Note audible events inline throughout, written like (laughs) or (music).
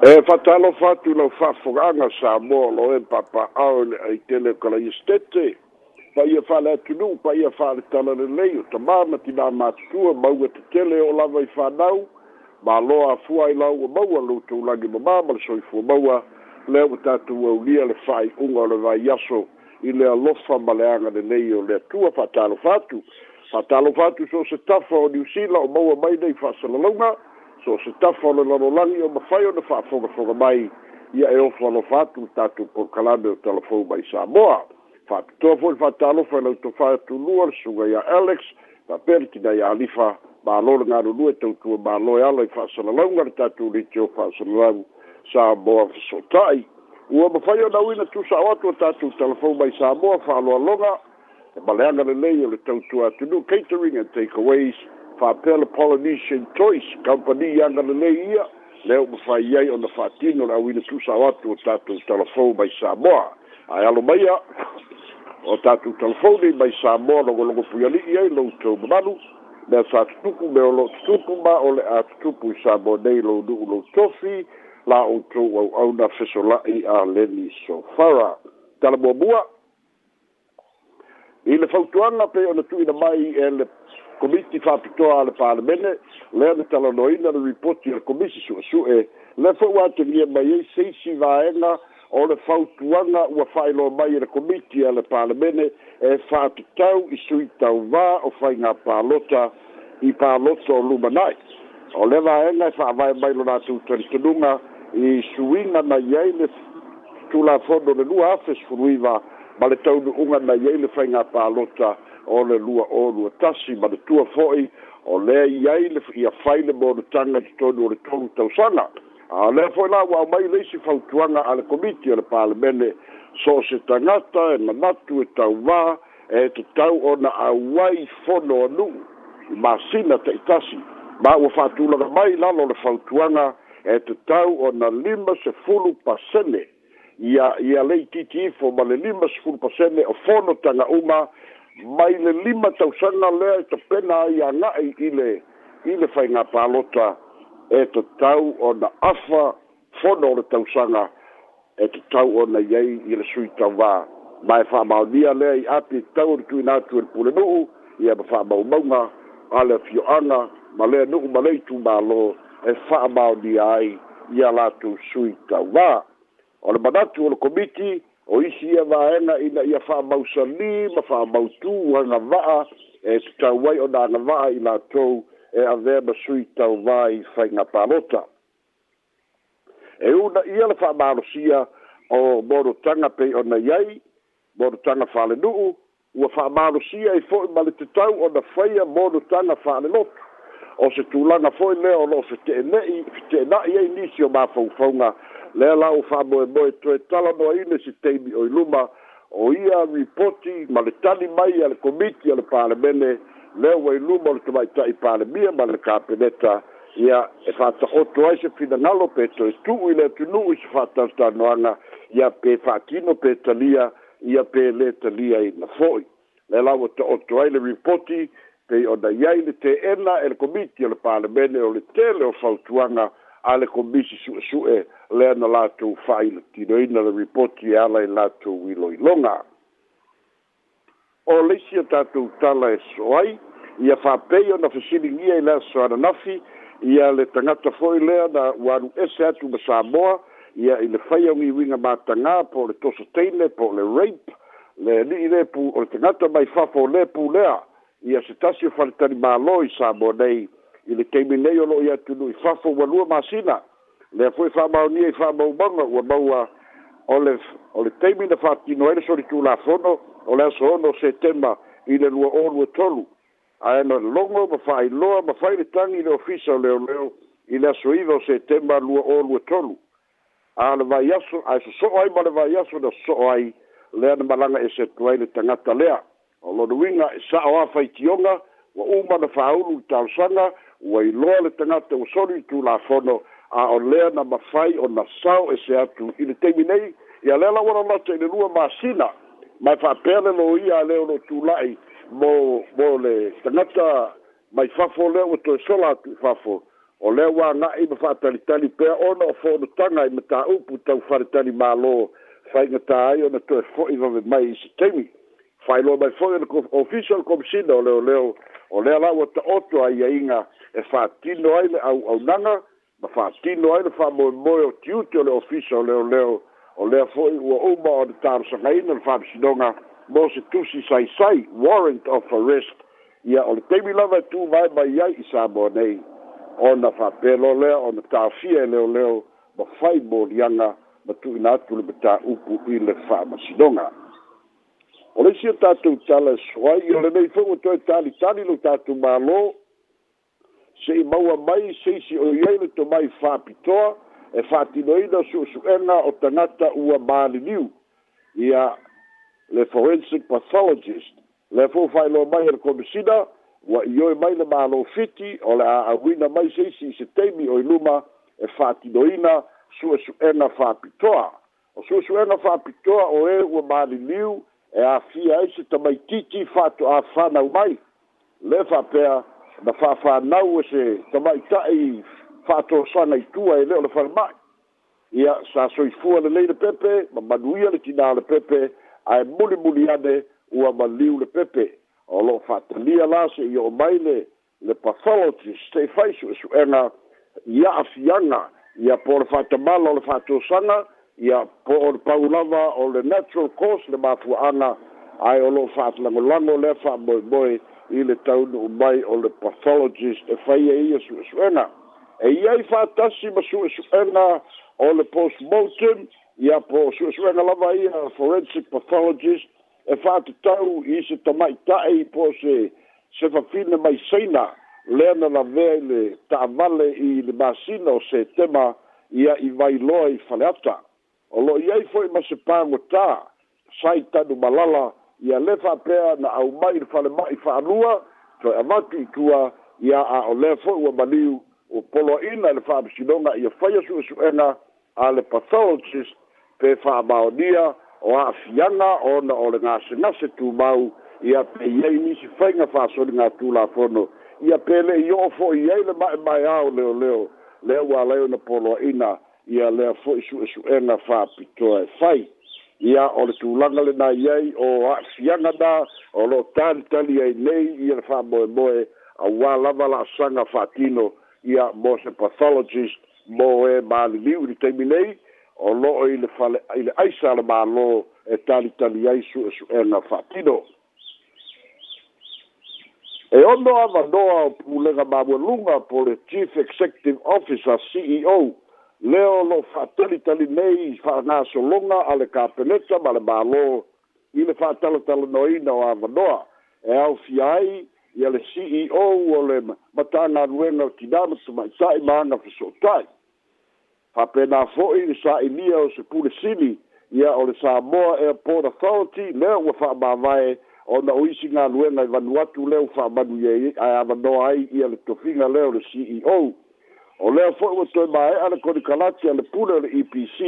e fatalo fatu lo fa foganga sa mo lo e papa aule ai tele kala istete pa ye fa la tu nu pa ye fa tala le le yo ta mama ti ba ma tu e mau te tele o la vai fa nau ma lo a fu ai la o mau lo tu la ge mama ma so i fu mau le o ta tu o lia le fa i unga le vai yaso i le lo fa ma le anga le le yo le tu fatalo fatu fatalo fatu so se tafa o di usila o mau mai nei fa sa la so se tafa le lalo langi o ma fai o na fa foga foga mai ia e ofa lo fatu tatu por kalame o telefon mai sa moa fa to fo fa talo fa na to fa tu luar suga ia alex fa per ki da ia alifa ba lo nga ro lu e tu tu ba lo ia lo fa so lo ngar tatu li cho fa so lo sa moa so tai ua ma fai o na wina tu sa watu o tatu telefon mai sa moa fa lo longa e ba le anga le lei o le tau tu atu catering and takeaways faapea le polynesian toys kampaniaga lelei ia le o mafai ai ona faatino le auina tusa atu o tatou telefou mai samoa ae alo maia o tatou telefoni mai samoa logologo pui ai loutou mamalu lea fatutupu me o loo tutupu ma o le a tutupu i samoa nei lou nu'u lou tofi la outou auauna fesola'i a leni sofara talamuamua i le fautuaga pe ona tu'uina mai e le komiti fa'apitoa a le palemene lea le talanoina le ripoti le komisi su'esu'e le fo'i ua atelia mai ai seisi vaega o le fautuaga ua fa'ailoa mai e le komiti a le palemene e fa'atutau i sui tauvā o faigā palota i paloto lumana'i o le vaega e fa'avae mai lo latou talitonuga i suiga nai ai le tulafono le lua afe sefuluiva ma le taunu'uga nai ai le faigā palota o le lua o lua tasi ma de tua fo'i o lea i ai le ia fai le monotaga totonu o le tolu tausaga a lea fo'i la wa mai leisi fautuaga a le komiti o le so se tagata e manatu e va e to tau ona wai fono nu i masina ta itasi ma ua la mai lalo le fautuaga e to tau ona lima sefulu pasene ia ia lei leititiifo ma le lima sefulu pasene o fono tagauma mai le lima tausaga lea e topena ai aga'i i le i le faigā palota e tatau ona afa fono o le tausaga e tatau ona i ai i le sui tauā ma e fa'amaonia lea i api tau le tuina atu e le pulenu'u ia ma fa'amaumauga a le afio'aga ma lea nu'u ma le itumālō e fa'amaonia ai ia latou sui tauā o le manatu o le komiti o isi e ia vaega ina ia fa'amausalī ma fa'amautū agava'a e tatau ai o na agava'a i latou e avea ma sui tauvā i faiga palota e una ia le fa'amalosia o morotaga pei ona i ai morotaga fa'alenu'u ua fa'amalosia ai e fo'i ma le tatau ona faia morotaga fa'alelotu o se tulaga fo'i lea o lo'o fete'ene'i fete'ena'i ai nisi o mafaufauga le la o fa boy boy to tala no ine si tebi o luma o ia ripoti ma le tali mai al komiti al pale bene le o i luma o te mai tai pale mia ma le kapeneta ia e fa ta o to ise fina nalo pe to e tu ile tu nu i fa ta sta no ana ia pe fa kino pe talia ia pe le talia i na foi le la o to o to ile ripoti pe o da yai le te ena el komiti al pale bene o le tele o fa tuanga ale komisi su su e eh lea na latou fa'ailatinoina le ripoti e ala i latou iloiloga o leisi a tatou tala e so ai ia fa'apei ona fesiligia i le aso ananafi ia le tagata fo'i lea na ua alu ese atu ma samoa ia i le fai augiuiga matagā po o le toso teine po o le rape le ni'i lē pu o le tagata mai fafo lē pu lea ia se tasi o faletalimālo i samoa nei i le taimi nei o lo'o i atunu'i fafo ualua masina le foi fa mau ni fa mau banga wa mau a ole ole temi na fa ki noel so ritu la fono ole so no se tema i le lua o lua tolu a eno longo ma fa i loa ma fa i le tangi le ofisa o leo leo i le aso iwa o se tema lua o lua tolu a le vai aso a se so ai ma le vai aso na so ai lea na malanga e se tuai le tangata lea o lo duinga e sa o a fa i tionga wa uma na fa aulu i tausanga wa i loa le tangata o soli tu la fono a o lea na mafai o na sao e se atu i le teimi nei ia lea la wana lata i le lua masina mai faapea le lo ia a lea o lo tula'i mo mo le tagata mai fafo lea ua toe sola atu i fafo o lea ua ga'i ma fa'atalitali pea ona o fonotaga i mataupu tau faletali mālō faigatā ai ona toe fo'i wawe mai i se taimi failoa mai fo'i ona official commissioner o leoleo o lea la ua ta'oto aiaiga e fa'atino ai le au aunaga au ma fa tino ai fa mo mo o tiuti o le ofisa o leo leo o lea foi ua uma o le tamasagaina le faapisinoga mo se tusi saisai warrant of arrest ia o le taimi lava e tuvae mai ai i sa moa nei ona faapelo lea ona tafia e leoleo ma fai molianga ma tuuina atu le mataupu i le faamasinoga o le isi o tatou tala e soai o lenei fou ua toe talitali lou tatou mālō sei maua mai sei si oiai le tomai fa'apitoa e fa'atinoina su'usu'ega o tagata ua maliliu ia le forensic pathologist le fo'afa'ailoa mai e le komisina ua ioe mai le mālō fiti o le a'auina mai sei si i se taimi o i luma e fa'atinoina su'usu'ega fa'apitoa o su'usu'ega fa'apitoa o ē e ua maliliu e afia ai se tamaitiiti fa'ato'āfānau mai le fa'apea na fa'afānau e se tama'ita'i fa'atōsaga itua e lē'o le faramai ia sa soifua lelei le pepe ma manuia le tinā le pepe ae mulimuli ane ua maliu le pepe o lo'o fa'atalia la se io'o mai le le pathologist se'i fai su esu'ega ia afiaga ia po le fa'atamala o le fa'atōsaga ia po o le paulava o le natural course le māfua'aga ae o lo'o fa'atalagolago lea fa'amoemoe i le taunuu mai o le pathologist e faia ia suʻesuʻega e iai fatasi ma suʻesuʻega o le postmortem ia po suʻesuʻega lava ia forensic pathologist e fa'atatau i se i po se se fafine mai sina lea na lavea i le ta'avale i le masina o setema ia i vailoa i ata o lo'o iai fo'i ma se pagotā sai tanu malala ia lefa pea na aumai i le falema'i fa'alua toe avatu itua ia a o lea fo'i ua maliu ua poloaina i le fa'amasinoga ia faia su'esu'ega a le pathologist pe fa'amaonia o a'afiaga ona o le gasegase tumau ia peiai nisi faiga fa'asoliga tulafono ia pele'i o'o fo'i ai le ma'ema'eao leoleo lea ua alai ona poloaina ia lea fo'i su'esu'ega fa'apitoa e fai ia o le tulaga lenā iai o a'asiaga na o lo talitali ai nei ia le fa'amoemoe auā lava la'asaga fa'atino ia mo se pathologist mo e maliliu i le taimi nei o lo'o i le fale i le aisa le mālō e talitali ai su'esu'ega fa'atino e ono avanoa o pulega mamualuga po le chief executive officer ceo lea o lo fa'atalitalina fa anasologa a le kapeneta ma le mālō i le fa'atalatalanoina o avanoa e aofia ai ia le ceo o le matagaluega o tinā ma samaʻitaʻi ma aga fesootaʻi faapena fo'i le sa'inia o se pulesili ia o le samoa airport authority lea ua fa'amāvae ona o isi galuega i vanuatu lea u fa'amanu ia avanoa ai ia le tofiga lea o le ceo o lea foʻi ua toe maeʻa le konikalati a le pule o le epc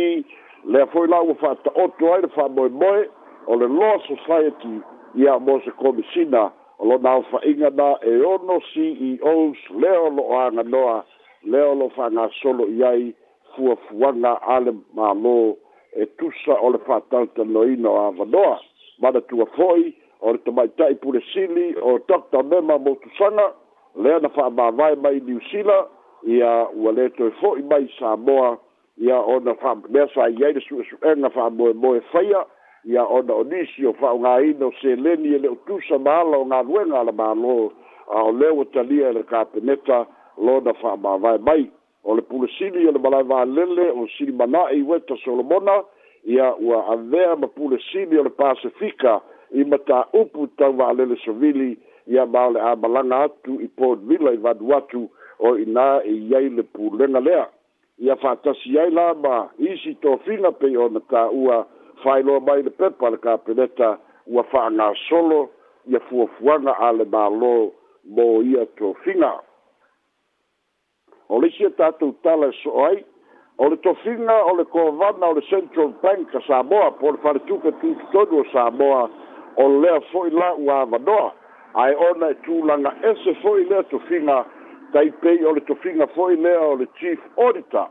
lea foʻi la ua faataoto ai le faamoemoe o le law society ia mo se komisina o lona aofaʻiga na eono ceos lea o loo aganoa lea o loo faagasolo i ai fuafuaga a le mālō e tusa o le faatalitanoina o avanoa manatua fo'i o le tamaitaʻi pulesili o dr mema motusaga lea na faamāvae mai new zealand ia ua lē toe ho'i mai samoa ia ona fa mea sai ai le suʻesuʻega fa'amoemoe faia ia ona o nisi o fa'aogāina o seleni e le utusa maala o galuega a la mālō a o lea ua talia e le kapeneta lona fa'amāvae mai o le pulesili o e le malae valele o silimana'i weta solomona ia ua avea ma pulesili o le pasifika i mataupu tau va'alele sovili ia ma o le amalaga atu i podvilla i vanu atu o ina e iai le pulega lea ia faatasi ai la ma isi tofiga pei ona tāua faailoa mai le pepa le kapeleta ua fa'agasolo ia fuafuaga a le mālō mo ia tofiga o le isi e tatou tala e so'o ai o le tofiga o le kovana o le central bank a samoa po le faletuke tututonu o samoa o lea fo'i la ua avanoa ae ona e tulaga ese fo'i lea tofiga taipei o le tofiga fo'i lea o le chief auditor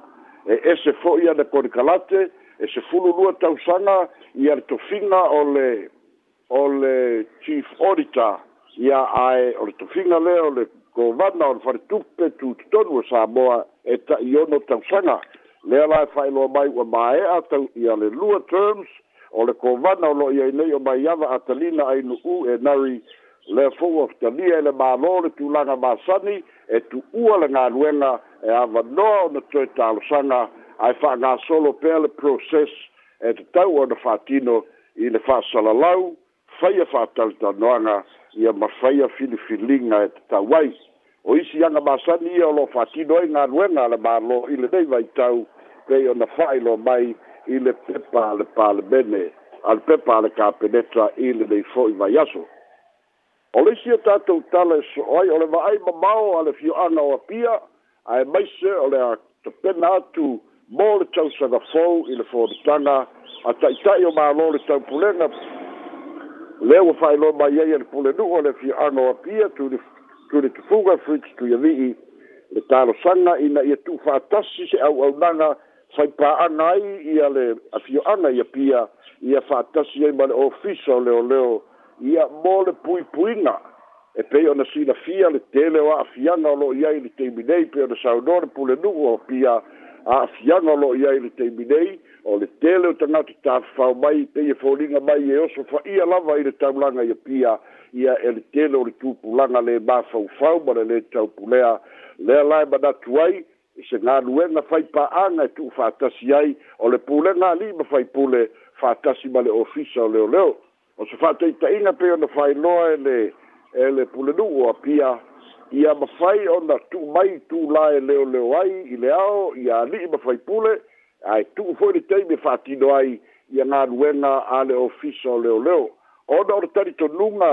e ese fo'i ana korikalate e se fululua tausaga ia le tofiga o le o le chief auditor ia ae o le tofiga lea o le govana o le faletupe tutotonu o samoa e ta'iono tausaga lea la e fa'aeloa mai ua māea tau ia le lua terms o le kovana o lo'i ai nei o mai ava a talina ainu'u e nari le fou of tania e le mālō e le tulaga masani e tu'ua le galuega e avanoa ona toe talosaga ae fa'agasolo pea le proses e tatau ona fatino i le fa'asalalau faia fa'atalitanoaga ia mafaia filifiliga e tatau ai o isi aga masani ia o loo fa'atino ai galuega le mālō i lenei vaitau pei ona fa'ailo mai i le pepa a le palemene a le pepa a le kapeneta i lenei fo'i vai aso o le sio tatou tala e so ai o le va'ai mamao a le fio'aga o apia ae maise o le a topena atu mo le tausaga fou i le fonotaga a ta'ita'i o mālō le taupulega lea ua fa'ailoa mai ai a le pulenu'u o le fio'aga o apia tuli tufuga frit tuiavi'i le talosaga ina ia tu'u fa'atasi se au'aunaga faipā'aga ai ia le afio'aga ia pia ia fa'atasi ai ma le ofisa o leoleo leo ia mo le puipuiga e pei ona fia le tele o a'afiaga lo lo'o iai le teiminei pe ona saunō le pulenu'u o pia a'afiaga lo lo'o iai le teiminei o le tele o tana tagata fa mai peia e foliga mai e oso fa'ia lava i te le taulaga ia pia ia e le tele o le tupulaga lē mafaufau ma le lē taupulea lea lae manatu ai i e se galuega faipa'aga e tu'u fa'atasi ai o le na li pulega ali'i ma fa fa'atasi ma le ofisa o leoleo leo o se fa'ataita'iga pei ona failoa ele ele puleluu a pia ia mafai ona tu tu'umai tulā e leoleo ai i le ao ia ali'i mafai pule ae tu'u fo'i le taimi e fa'atino ai ia galuega a le ofisa o leoleo ona o le talitonuga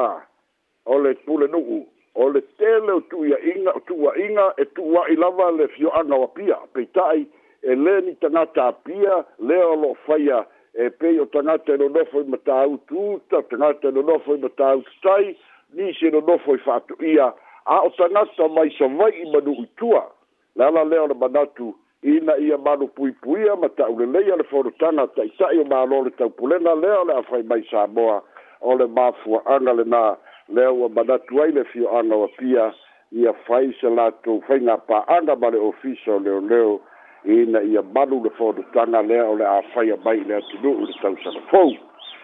o le pulenu'u o le tele o tu'uia'iga o tu'ua'iga e tu'uwa'i ilava le fio'aga o apia peita'i e le ni tagata apia lea o lo'o faia e pei o tangata e nonofo i mata autu uta, tangata e nonofo i mata autu tai, ni se nonofo i fatu ia, a o tangata mai sa vai i manu utua, la la leo na manatu, ina ia manu pui puia, mata uleleia le foro tangata, i tai o malo le tau pulena leo le afai mai sa moa, o le mafua anga le na leo wa manatu ai le fio anga wa pia, ia fai se lato, fai ngā pa anga male ofiso leo leo, ina ia malu le fonotaga lea o ole a faia mai i le atunuu i le tausalafou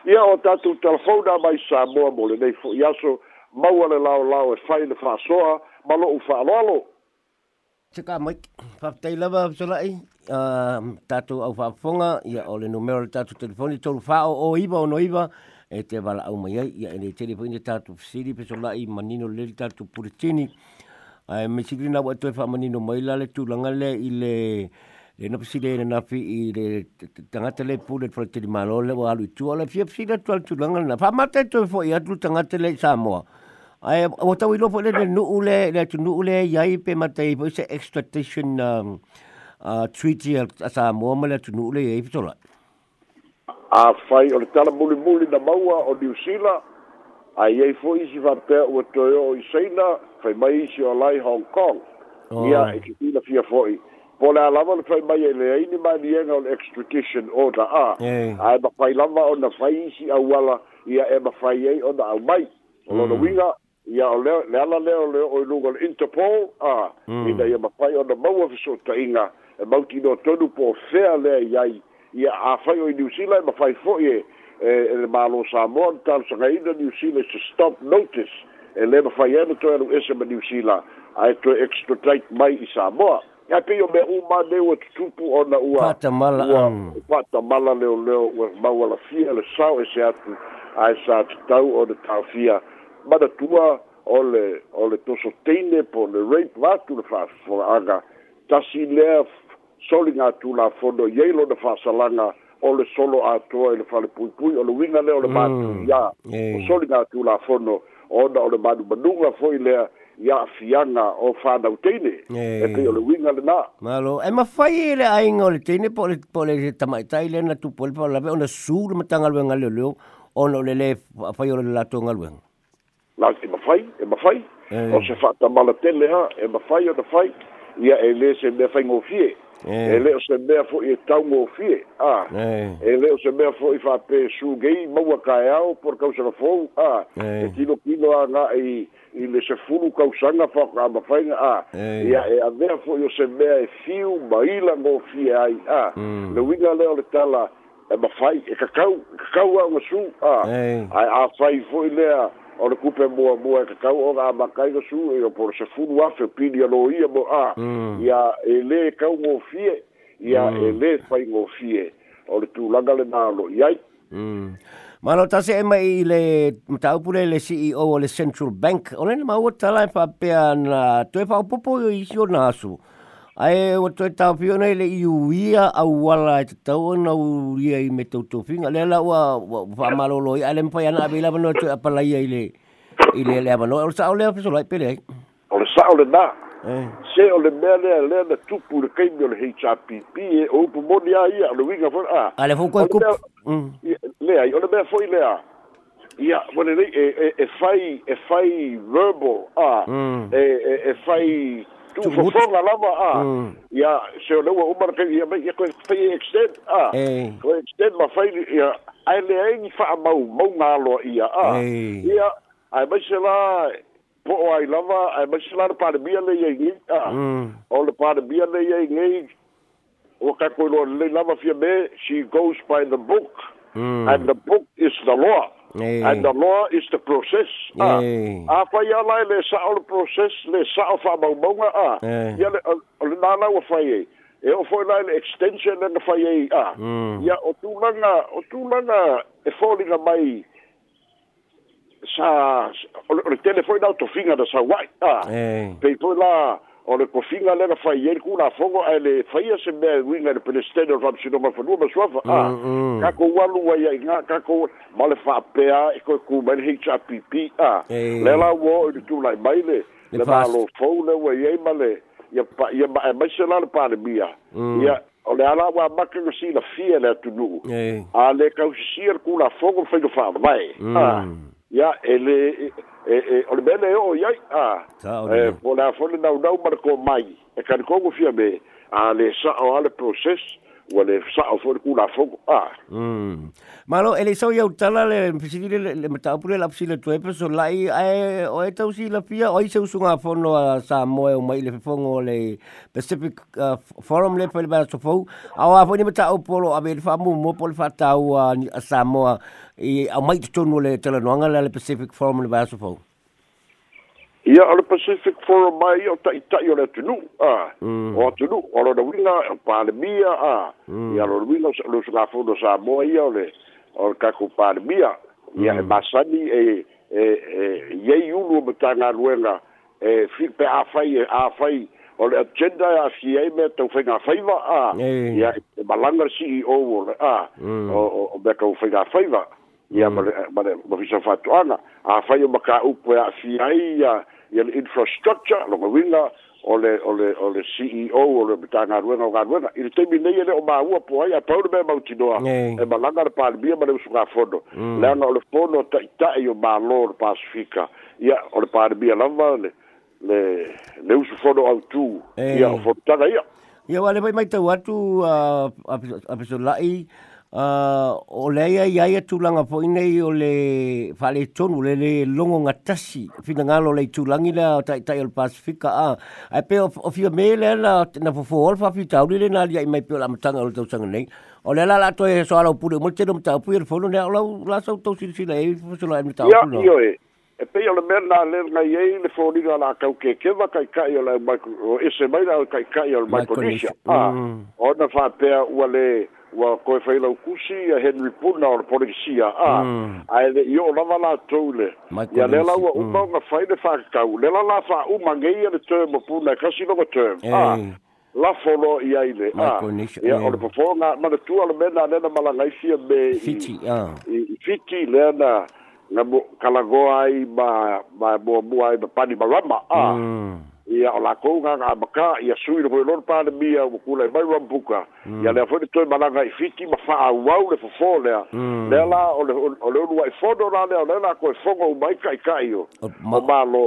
ia o tatu tatou talafona mai samoa mo lenei fo'i aso maua le laolao e fai le fa'asoa ma lo'u fa'aloalo seka maiki faafetai lava solai tatu au fa'afofoga ia ole le numero le tatou telefoni tolufa'o o iva o noiva e te vala'au mai ai ia elei tele foi ne tatou fesili pe sola'i manino lele tatou puletini ae misikilina ua toe fa'amanino mai la le tulaga lea i le le no pisi le na nafi i le tangata le pule fra te malo le wa lu tu ala fia pisi le tu tu langa na fa mate to fo i atu tangata le samoa ai o tawi lo fo le nu ule le tu nu ule yai pe mate i se extradition um, uh, treaty a samoa ma le tu nu ule yai pe tola a fai o le tala muli muli na maua o New Zealand ai ai fo isi fapea ua toyo o i seina fai mai isi o lai Hong Kong ia e ki tina fia fo'i. i po le alava le fai mai e leai ni maniega o le extradition order a ae mafai lava ona fai isi auala ia e mafai ai ona aumai on the mm. uiga ia o lea le ala lea o le o i luga o le interpol a mm. ina ia mafai of maua fesootaʻiga e mautino tonu po o fea lea i ai ia afai o i new zealand mafai fo'i e e le malo samoa talosagaina new zealand to stop notice e lē mafai ana toe alu ese ma new zealand ae toe extradite mai i samoa ya pe yo me u ma le o e tupu ona ua pata mala ang pata mala le le o ma wala fia le sao e se atu ai e sa tau o de tau fia ma da tua o le o le toso teine po le rape va tu le fa fo aga ta si le soli nga tu la fondo ye lo de fa salanga o le solo a to e le fa le pui pui o le winga le o le ma tu ya mm. o soli nga tu la fondo o da o le ma du ba du la fo i le ya afiaga o fanau utine e pei o le uiga lenā malo e mafai e le aiga o le teine po po le tamaʻitai le na tupu le palave ona su le matagaluega leoleo ona o lelē afai o le latou galuega na e mafai e mafai o se faatamala tele a e mafai ona fai ya e lē se mea faigofie e lē o se mea foʻi e taugofie a e lē o se mea foʻi faapesugei maua kaeao po le kausagafou a e kilokino agaʻi i le se fulu kausanga fa ka ma fa a ya e a ver fo yo se ver e fiu ma ila mo fi ai a mm. le winga le o le tala e ma fa e ka kau e ka kau a su a a a fa i fo le a o le kupe mo mo e ka kau o ga ma kai ga su e o por se fulu a fe pili a lo ia mo a ya mm. e le kau mo fi ya e mm. le fa i mo fi o le tu langa le na lo ya Malo tase e mai le mataupule le CEO o le Central Bank. O le maua talai pa e pea na toe pa opopo i hio nasu. Ai o toe tau pio nei le iu ia au wala e tatau na uria i me tau tofinga. Le la ua wha malo loi. Ai le mpai ana abe ila wano toe apalai ai le i le le wano. O le sa eh? o le apiso lai pere ai. O le sa o le na. Se o le mea lea lea na tupu le keimi o le HRPP e o upo moni a ia. O le winga fona a. Ale fukua kupu lea i ona mea foʻi lea ia wale nei e, e e fai e fai verbal a mm. e e e fai tu fo fo la lava a mm. ia se ona ua uma ke ia mai ko fai extend a ko extend ma fai ia ai le ai ni fa mau mau nga lo ia a ia ai mai se la po ai lava ai mai se la par bia le ia ni a mm. o le par bia le ia ni wa ka ko lo le lava fia me she goes by the book mm. and the book is the law hey. and the law is the process hey. uh, a fa ya la le sa o le process le sa o fa ba ba a ya le le na na wa fa ye e o fo la le extension le fa ye a ya mm. o tu langa o tu langa e fo li na mai sa o le telefone da to finga da sa wa a pe la o le kofiga lega faiai kulafogo ae le faia se mea e uiga le pelestene o faamasinoga fanua ma suafa a ah, mm, mm. kakou alu ai aiga kakou ma le faapea e koekū mai le hrpp a ah. le laua o i e le tulai mai le le malofou le ua iai ma le ia ia maʻemai se la le palemia mm. ia o le ala ua maka ga silafia le atunuu a le kausisia le kulafogo ah, e le e e e o le bele o ia a e po la fo le dau dau mar ko mai e kan ko fia me a le sa o ale process ua le sa'o foi le kulafogo a malo e le sau iau tala le pisilile le mataupu le lapusi le toe la'i ae o e lapia o i se usuga fono a samoa e umai le fefogo o le pacific forum le pai le vaatofou aoa foi ni mataupu o lo'o ave le fa'amuamua po le fa'atau a samoa i aumai totonu o le talanoaga le le pacific forum le vaatofou ia o le pacific for mai ia o taʻitaʻi o le atunuu a o atunuu o lona wiga o palemia a ia lona wiga le sagafonu o samoa ia ole o le kakou palemia ia e masani e e e iai ulu o matagaluega e pe afai e afai o le agenda e afi ai mea taufaigafaiva a ia e malaga e le ceo ole a mm. o mea kaufaigafaiva ia ma fisa faatoʻaga afai o makaupu e aafia ai ia ia le infrastructure logawiga o le o le o le ceo o le matagaluega o galuega i le taimi nei ele o maua po ai a paule mea mautinoa e malaga le palemia ma le usugafono leaga o le fono taʻitaʻi o malo le pasifika ia o le palemia lava le le le usu fono autū ia o fonotaga ia ia ua le mai mai tau atu a apesolaʻi Ah, o le ia ia ia tūlanga po inei o le whale tonu, le le longo ngatasi, whina ngalo le tūlangi la o tai tai o le Pasifika. Ah, ai pe o fia me le la, na fofo o le whawhi tau, le le lia i mai pio la matanga o le tau sanga nei. O le la la to e soa lau pūre, mwte no mtau pūre, fono ne au lau la sau tau sila sila e, fosu la e mtau pūre. Ia, e, e pe o le mea na le ngai e, le fono inga la kau ke ke wa kai kai yo la ba o ese mai la kai kai yo la Michael Nisha. Ah, mm. o na whapea ua le... Ah, ua koe failau kusi a henry puna o le polisia a mm. ae leʻi oo lava latou mm. le ia lea laua uma oga fai le faakakau le la la faauma geia le term o puna e kasi loga term a lafo loa i ai le aia o le mm. popoga manatua le mena lena malagaifia me i fiti lea na na kalagoa ai ma ma muamua ai ma pani marama a mm ia o lakou gaga amakā ia sui lofoi lona palemia ua kula e mai rambuka ia lea foi le toe malaga i fiti ma fa'aauau le fofō lea mm. lea la o le olu aifono la lea o lea lako e fogo umai ka'ika'io o malo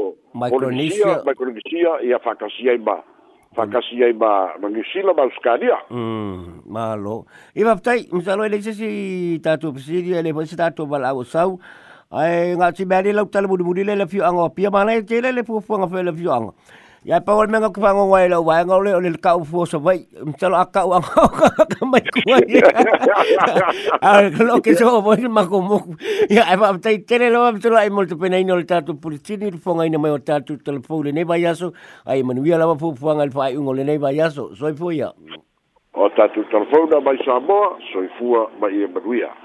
polinesia micronesia ia fakasi ai ma fakasi ai ma ma niusila ma auskalia malo mm, ia fafatai masaloa lei sesi tatou pasilia le foi se tatou valaau sau ai nga ti bale lau tala budi budi le la fio anga pia mana te le le fu fu anga fe la fio anga Ya pa wal mengo kupa ngong wai lo wai ngau le oli lekau fuo so wai mtsalo aka wang ngau ka mai kuai. ah (laughs) lo ke so wai ma komo. Ya pa tei tere lo wai mtsalo ai mol to pena ino le tatu puli tini fonga ina mai o tatu telefo le nei bayaso ai manu wia fu fuo fuo ngal fai ungo le nei bayaso soy i ya. O tatu telefo na mai soy mo so i fuo mai e